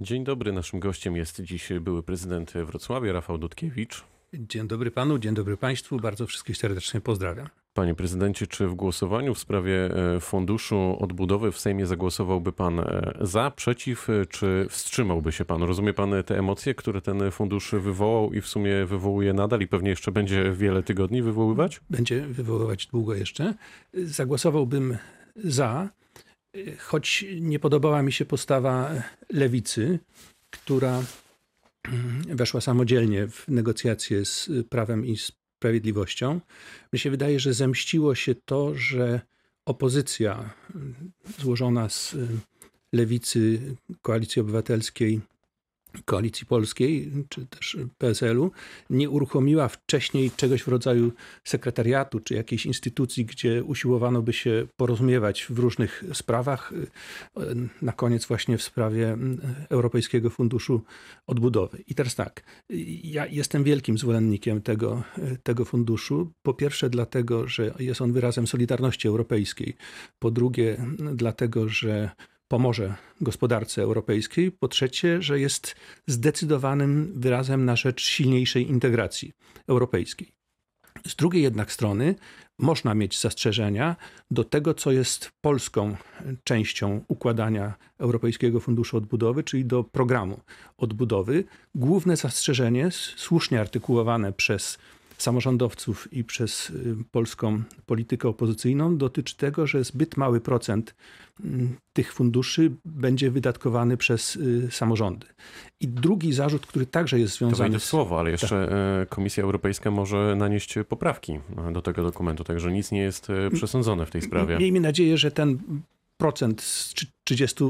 Dzień dobry, naszym gościem jest dziś były prezydent Wrocławia, Rafał Dudkiewicz. Dzień dobry panu, dzień dobry państwu, bardzo wszystkich serdecznie pozdrawiam. Panie prezydencie, czy w głosowaniu w sprawie e, funduszu odbudowy w Sejmie zagłosowałby pan e, za, przeciw, e, czy wstrzymałby się pan? Rozumie pan te emocje, które ten fundusz wywołał i w sumie wywołuje nadal i pewnie jeszcze będzie wiele tygodni wywoływać? Będzie wywoływać długo jeszcze. Zagłosowałbym za, choć nie podobała mi się postawa lewicy, która weszła samodzielnie w negocjacje z prawem i sprawiedliwością. Mnie się wydaje, że zemściło się to, że opozycja złożona z lewicy, koalicji obywatelskiej, Koalicji Polskiej, czy też PSL-u, nie uruchomiła wcześniej czegoś w rodzaju sekretariatu, czy jakiejś instytucji, gdzie usiłowano by się porozumiewać w różnych sprawach. Na koniec właśnie w sprawie Europejskiego Funduszu Odbudowy. I teraz tak, ja jestem wielkim zwolennikiem tego, tego funduszu. Po pierwsze dlatego, że jest on wyrazem solidarności europejskiej. Po drugie dlatego, że pomoże gospodarce europejskiej. Po trzecie, że jest zdecydowanym wyrazem na rzecz silniejszej integracji europejskiej. Z drugiej jednak strony można mieć zastrzeżenia do tego, co jest polską częścią układania Europejskiego Funduszu Odbudowy, czyli do programu odbudowy. Główne zastrzeżenie, słusznie artykułowane przez samorządowców i przez y, polską politykę opozycyjną dotyczy tego, że zbyt mały procent mm, tych funduszy będzie wydatkowany przez y, samorządy. I drugi zarzut, który także jest związany to z... słowo, ale jeszcze tak. Komisja Europejska może nanieść poprawki do tego dokumentu, także nic nie jest przesądzone w tej sprawie. Miejmy nadzieję, że ten procent z 30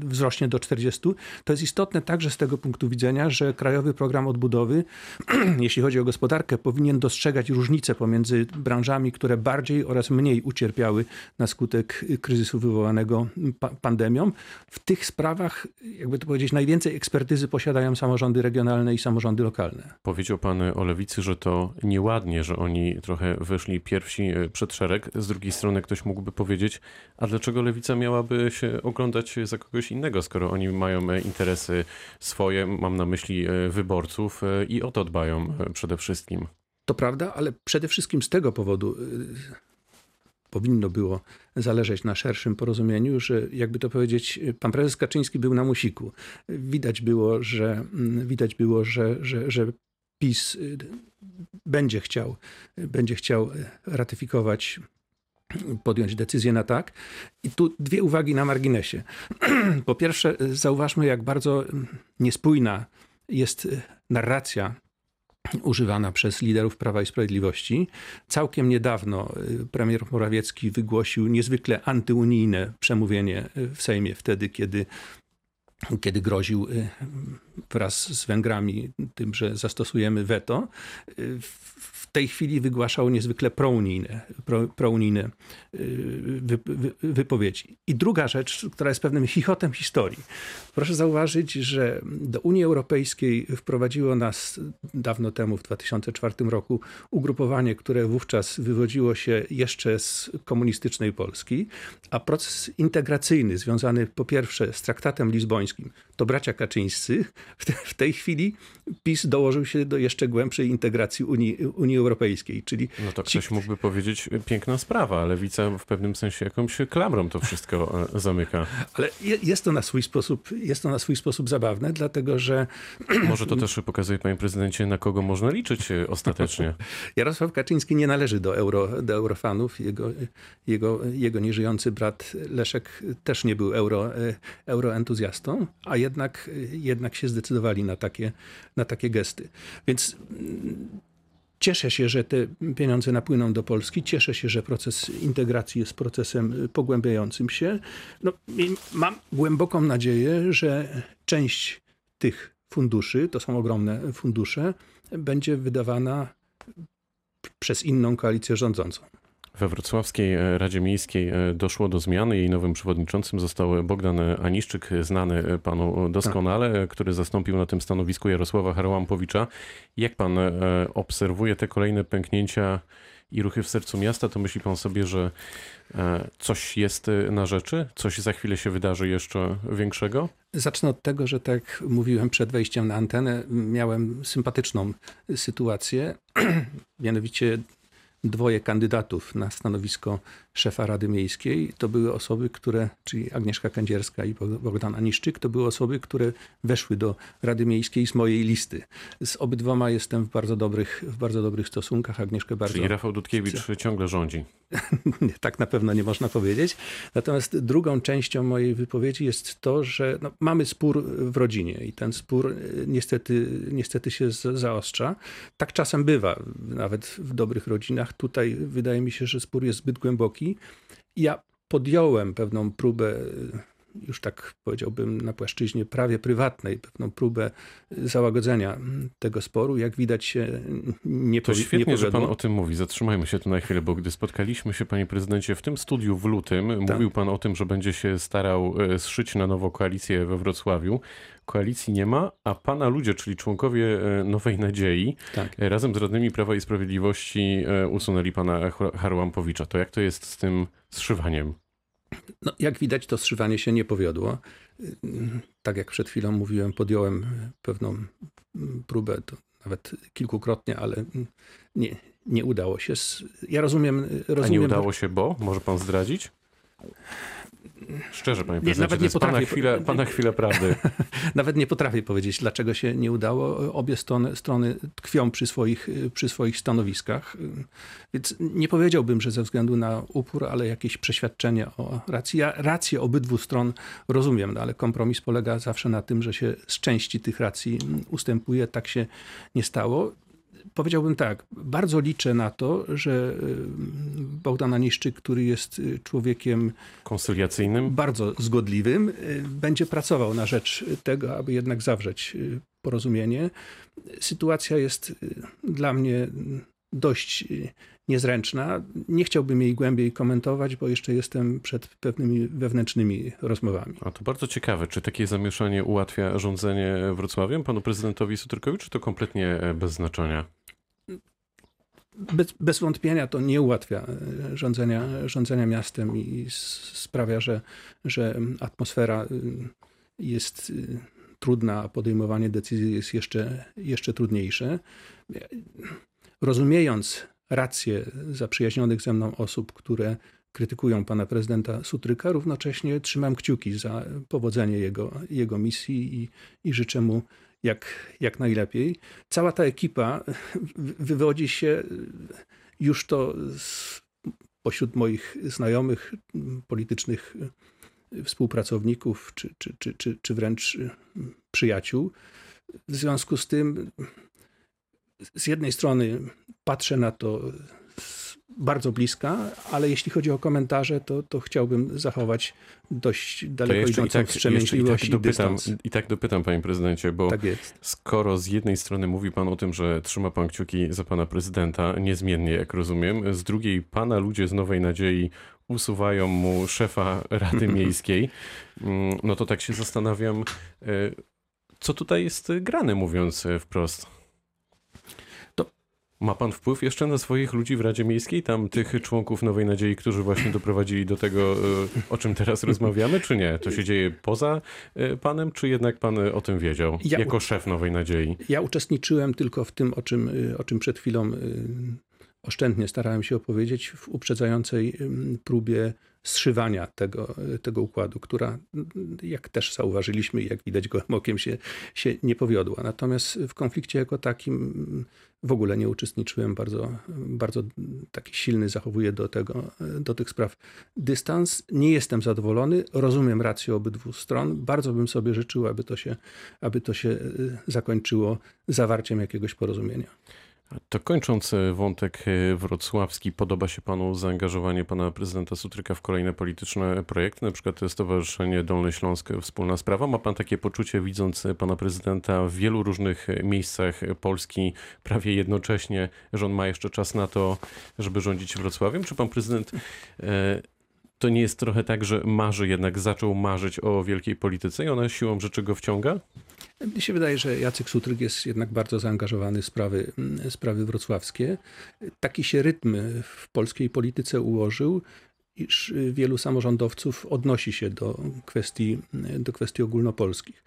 wzrośnie do 40. To jest istotne także z tego punktu widzenia, że Krajowy Program Odbudowy, jeśli chodzi o gospodarkę, powinien dostrzegać różnice pomiędzy branżami, które bardziej oraz mniej ucierpiały na skutek kryzysu wywołanego pa pandemią. W tych sprawach, jakby to powiedzieć, najwięcej ekspertyzy posiadają samorządy regionalne i samorządy lokalne. Powiedział pan o lewicy, że to nieładnie, że oni trochę weszli pierwsi e, przed szereg. Z drugiej strony ktoś mógłby powiedzieć, a dlaczego lewica miałaby się oglądać za kogoś innego, skoro oni mają e, interesy swoje, mam na myśli e, wyborców e, i o to dbają przede wszystkim. To prawda, ale przede wszystkim z tego powodu powinno było zależeć na szerszym porozumieniu, że jakby to powiedzieć, pan prezes Kaczyński był na musiku. Widać było, że mm, widać było, że, że, że PiS będzie chciał, będzie chciał ratyfikować podjąć decyzję na tak. I tu dwie uwagi na marginesie. Po pierwsze, zauważmy, jak bardzo niespójna jest narracja używana przez liderów Prawa i Sprawiedliwości. Całkiem niedawno y, premier Morawiecki wygłosił niezwykle antyunijne przemówienie w Sejmie, wtedy, kiedy kiedy groził y, wraz z Węgrami tym, że zastosujemy weto. W tej chwili wygłaszał niezwykle prounijne, pro, prounijne y, wy, wy, wypowiedzi. I druga rzecz, która jest pewnym chichotem historii. Proszę zauważyć, że do Unii Europejskiej wprowadziło nas dawno temu, w 2004 roku, ugrupowanie, które wówczas wywodziło się jeszcze z komunistycznej Polski, a proces integracyjny związany po pierwsze z traktatem lizbońskim, to bracia Kaczyńscy, w, te, w tej chwili PiS dołożył się do jeszcze głębszej integracji Unii, Unii Europejskiej. Czyli no to ktoś ci... mógłby powiedzieć, piękna sprawa, ale lewica w pewnym sensie jakąś klamrą to wszystko e, zamyka. Ale jest to na swój sposób, jest to na swój sposób zabawne, dlatego że... Może to też pokazuje, panie prezydencie, na kogo można liczyć e, ostatecznie. Jarosław Kaczyński nie należy do, euro, do eurofanów. Jego, jego, jego nieżyjący brat Leszek też nie był euro, e, euroentuzjastą, a jednak, jednak się zdecydowali na takie, na takie gesty. Więc Cieszę się, że te pieniądze napłyną do Polski. Cieszę się, że proces integracji jest procesem pogłębiającym się. No, mam głęboką nadzieję, że część tych funduszy, to są ogromne fundusze, będzie wydawana przez inną koalicję rządzącą. We Wrocławskiej e, Radzie Miejskiej e, doszło do zmiany. Jej nowym przewodniczącym został Bogdan Aniszczyk, znany panu doskonale, tak. który zastąpił na tym stanowisku Jarosława Harłampowicza. Jak pan e, obserwuje te kolejne pęknięcia i ruchy w sercu miasta, to myśli pan sobie, że e, coś jest e, na rzeczy? Coś za chwilę się wydarzy jeszcze większego? Zacznę od tego, że tak jak mówiłem przed wejściem na antenę, miałem sympatyczną sytuację. Mianowicie dwoje kandydatów na stanowisko szefa Rady Miejskiej to były osoby, które, czyli Agnieszka Kędzierska i Bogdan Aniszczyk, to były osoby, które weszły do Rady Miejskiej z mojej listy. Z obydwoma jestem w bardzo dobrych, w bardzo dobrych stosunkach. Agnieszkę bardzo... Czyli Rafał Dudkiewicz ciągle rządzi. Tak na pewno nie można powiedzieć. Natomiast drugą częścią mojej wypowiedzi jest to, że no, mamy spór w rodzinie i ten spór y, niestety, niestety się zaostrza. Tak czasem bywa, nawet w dobrych rodzinach. Tutaj wydaje mi się, że spór jest zbyt głęboki. Ja podjąłem pewną próbę, już tak powiedziałbym, na płaszczyźnie prawie prywatnej, pewną próbę załagodzenia tego sporu. Jak widać się nie, To powi- nie świetnie, że pan o tym mówi. Zatrzymajmy się tu na chwilę, bo gdy spotkaliśmy się, panie prezydencie, w tym studiu w lutym, Tak. mówił pan o tym, że będzie się starał e, zszyć na nowo koalicję we Wrocławiu. Koalicji nie ma, a pana ludzie, czyli członkowie e, Nowej Nadziei, Tak. e, razem z radnymi Prawa i Sprawiedliwości usunęli pana Har- Harłampowicza. To jak to jest z tym zszywaniem? No, jak widać, to zszywanie się nie powiodło. Tak jak przed chwilą mówiłem, podjąłem pewną próbę, to nawet kilkukrotnie, ale nie, nie udało się. Ja rozumiem. A rozumiem nie udało się, bo? Może pan zdradzić? Szczerze, panie Nie, prezydencie, nawet nie jest pana potrafię- chwila, pana chwila prawdy. Nawet nie potrafię powiedzieć, dlaczego się nie udało. Obie strony, strony tkwią przy swoich, przy swoich stanowiskach. Więc nie powiedziałbym, że ze względu na upór, ale jakieś przeświadczenie o racji. Ja rację obydwu stron rozumiem, no ale kompromis polega zawsze na tym, że się z części tych racji ustępuje. Tak się nie stało. Powiedziałbym tak, bardzo liczę na to, że y, Bogdan Aniszczyk, który jest y, człowiekiem Konsyliacyjnym? bardzo zgodliwym, y, będzie pracował na rzecz tego, aby jednak zawrzeć porozumienie. Sytuacja jest dla mnie dość niezręczna. Nie chciałbym jej głębiej komentować, bo jeszcze jestem przed pewnymi wewnętrznymi rozmowami. A to bardzo ciekawe. Czy takie zamieszanie ułatwia rządzenie Wrocławiem panu prezydentowi Sutrkowi, czy to kompletnie e, bez znaczenia? Bez, bez wątpienia to nie ułatwia y, rządzenia, rządzenia miastem i sprawia, że, że atmosfera y, jest y, trudna, a podejmowanie decyzji jest jeszcze, jeszcze trudniejsze. Rozumiejąc rację zaprzyjaźnionych ze mną osób, które krytykują pana prezydenta Sutryka, równocześnie trzymam kciuki za powodzenie jego, jego misji i, i życzę mu jak, jak najlepiej. Cała ta ekipa wy- wywodzi się już to z, pośród moich znajomych politycznych współpracowników czy, czy, czy, czy, czy wręcz przyjaciół. W związku z tym z jednej strony patrzę na to bardzo bliska, ale jeśli chodzi o komentarze, to, to chciałbym zachować dość To daleko i idącą tak, jeszcze i wstrzemięźliwość tak i, dopytam, dystans. i tak dopytam, panie prezydencie, bo Tak skoro z jednej strony mówi pan o tym, że trzyma pan kciuki za pana prezydenta, niezmiennie, jak rozumiem, z drugiej pana ludzie z Nowej Nadziei usuwają mu szefa Rady Miejskiej, mm, no to tak się zastanawiam, e, co tutaj jest grane, mówiąc e, wprost. Ma pan wpływ jeszcze na swoich ludzi w Radzie Miejskiej, tam tych członków Nowej Nadziei, którzy właśnie doprowadzili do tego, e, o czym teraz rozmawiamy, czy nie? To się dzieje poza e, panem, czy jednak pan e, o tym wiedział, Ja- jako szef Nowej Nadziei? Ja uczestniczyłem tylko w tym, o czym, o czym przed chwilą oszczędnie starałem się opowiedzieć, w uprzedzającej próbie zszywania tego, tego układu, która, jak też zauważyliśmy, jak widać gołym okiem, się, się nie powiodła. Natomiast w konflikcie jako takim w ogóle nie uczestniczyłem. Bardzo, bardzo taki silny zachowuję do, tego, do tych spraw dystans. Nie jestem zadowolony, rozumiem rację obydwu stron. Bardzo bym sobie życzył, aby to się, aby to się y, zakończyło zawarciem jakiegoś porozumienia. To kończąc e, wątek e, wrocławski, podoba się panu zaangażowanie pana prezydenta Sutryka w kolejne polityczne projekty, na przykład Stowarzyszenie Dolny Śląsk Wspólna Sprawa? Ma pan takie poczucie, widząc e, pana prezydenta w wielu różnych e, miejscach Polski prawie jednocześnie, że on ma jeszcze czas na to, żeby rządzić Wrocławiem? Czy pan prezydent e, to nie jest trochę tak, że marzy jednak, zaczął marzyć o wielkiej polityce i ona siłą rzeczy go wciąga? Mnie się wydaje, że Jacek Sutryk jest jednak bardzo zaangażowany w sprawy, sprawy wrocławskie. Taki się rytm w polskiej polityce ułożył, iż wielu samorządowców odnosi się do kwestii, do kwestii ogólnopolskich.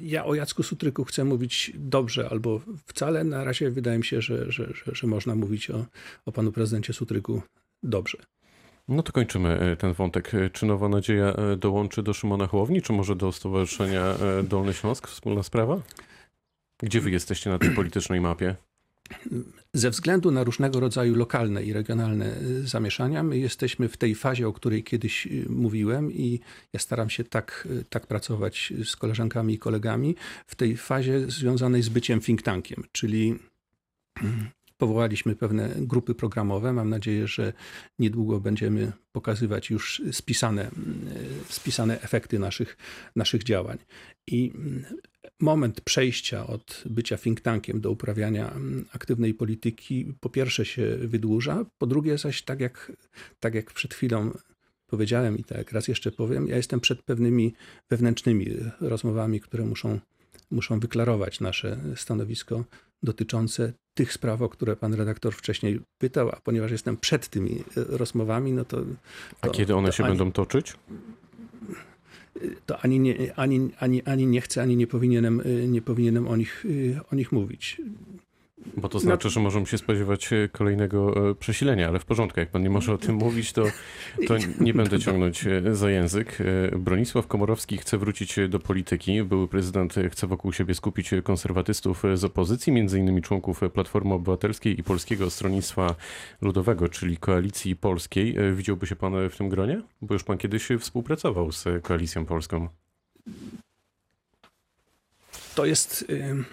Ja o Jacku Sutryku chcę mówić dobrze albo wcale. Na razie wydaje mi się, że, że, że, że można mówić o, o panu prezydencie Sutryku dobrze. No to kończymy e, ten wątek. E, Czy Nowa Nadzieja e, dołączy do Szymona Hołowni, czy może do Stowarzyszenia Dolny Śląsk, wspólna sprawa? Gdzie wy jesteście na tej politycznej mapie? Ze względu na różnego rodzaju lokalne i regionalne zamieszania, my jesteśmy w tej fazie, o której kiedyś mówiłem, i ja staram się tak, tak pracować z koleżankami i kolegami, w tej fazie związanej z byciem think tankiem, czyli mm, powołaliśmy pewne grupy programowe. Mam nadzieję, że niedługo będziemy pokazywać już spisane, mm, spisane efekty naszych, naszych działań. I mm, moment przejścia od bycia think tankiem do uprawiania mm, aktywnej polityki po pierwsze się wydłuża, po drugie zaś tak jak, tak jak przed chwilą powiedziałem i tak raz jeszcze powiem, ja jestem przed pewnymi wewnętrznymi rozmowami, które muszą, muszą wyklarować nasze stanowisko dotyczące tych spraw, o które pan redaktor wcześniej pytał, a ponieważ jestem przed tymi rozmowami, no to... A to, kiedy one się ani, będą toczyć? To ani nie, ani, ani, ani nie chcę, ani nie powinienem, nie powinienem o, nich, o nich mówić. Bo to znaczy, że możemy się spodziewać e, kolejnego e, przesilenia, ale w porządku, jak pan nie może o tym mówić, to, to nie będę ciągnąć e, za język. Bronisław Komorowski chce wrócić do polityki. Były prezydent chce wokół siebie skupić konserwatystów z opozycji, między innymi członków Platformy Obywatelskiej i Polskiego Stronnictwa Ludowego, czyli Koalicji Polskiej. Widziałby się pan w tym gronie? Bo już pan kiedyś współpracował z Koalicją Polską. To jest, y,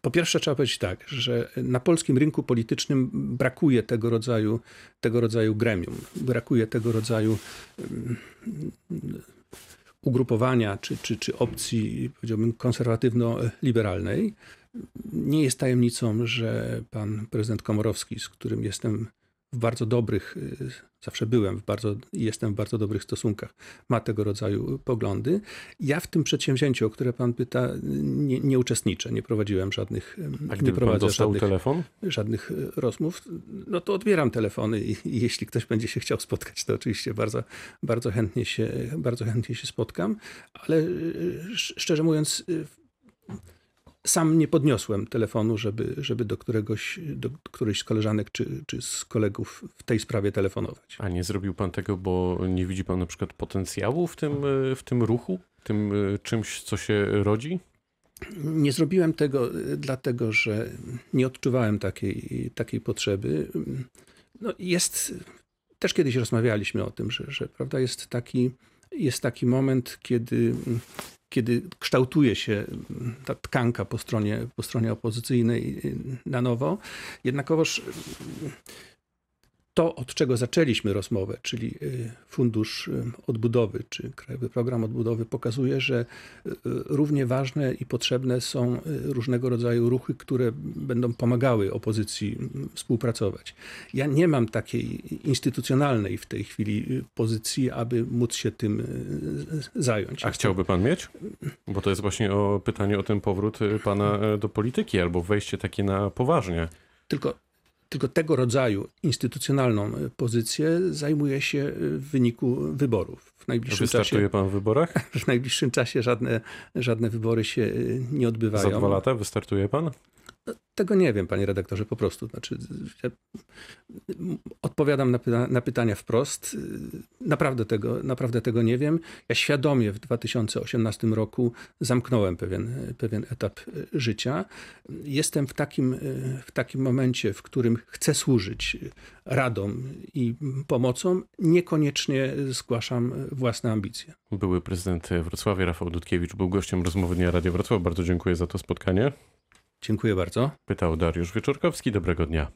po pierwsze trzeba powiedzieć tak, że na polskim rynku politycznym brakuje tego rodzaju, tego rodzaju gremium, brakuje tego rodzaju ym, ugrupowania czy, czy, czy opcji, powiedziałbym, konserwatywno-liberalnej. Nie jest tajemnicą, że pan prezydent Komorowski, z którym jestem w bardzo dobrych, y, zawsze byłem w bardzo, jestem w bardzo dobrych stosunkach, ma tego rodzaju poglądy. Ja w tym przedsięwzięciu, o które pan pyta, nie, nie uczestniczę, nie prowadziłem żadnych, A nie prowadzę żadnych, telefon? żadnych y, rozmów, no to odbieram telefony i, i jeśli ktoś będzie się chciał spotkać, to oczywiście bardzo, bardzo, chętnie, się, bardzo chętnie się spotkam, ale y, sz- szczerze mówiąc, y, sam nie podniosłem telefonu, żeby, żeby do, któregoś, do którejś z koleżanek czy, czy z kolegów w tej sprawie telefonować. A nie zrobił pan tego, bo nie widzi pan na przykład potencjału w tym, w tym ruchu, tym e, czymś, co się rodzi? Nie zrobiłem tego y, dlatego, że nie odczuwałem takiej, takiej potrzeby. No jest, też kiedyś rozmawialiśmy o tym, że, że prawda, jest, taki, jest taki moment, kiedy, kiedy kształtuje się ta tkanka po stronie, po stronie opozycyjnej na nowo. Jednakowoż to, od czego zaczęliśmy rozmowę, czyli y, Fundusz y, Odbudowy czy Krajowy Program Odbudowy, pokazuje, że y, równie ważne i potrzebne są y, różnego rodzaju ruchy, które będą pomagały opozycji współpracować. Ja nie mam takiej instytucjonalnej w tej chwili y, pozycji, aby móc się tym y, zająć. A chciałby pan mieć? Bo to jest właśnie o pytanie o ten powrót pana do polityki albo wejście takie na poważnie. Tylko, tylko tego rodzaju instytucjonalną y, pozycję zajmuje się y, w wyniku wyborów. W najbliższym czasie Wystartuje pan w wyborach? w najbliższym czasie żadne, żadne wybory się y, nie odbywają. Za dwa lata wystartuje pan? Tego nie wiem, panie redaktorze, po prostu. Znaczy, ja odpowiadam na, pyta na pytania wprost. Naprawdę tego, naprawdę tego nie wiem. Ja świadomie w 2018 roku zamknąłem pewien, pewien etap życia. Jestem w takim, w takim momencie, w którym chcę służyć radom i pomocą. Niekoniecznie zgłaszam własne ambicje. Były prezydent Wrocławia, Rafał Dudkiewicz, był gościem rozmowy Dnia Radia Wrocław. Bardzo dziękuję za to spotkanie. Dziękuję bardzo. Pytał Dariusz Wieczorkowski. Dobrego dnia.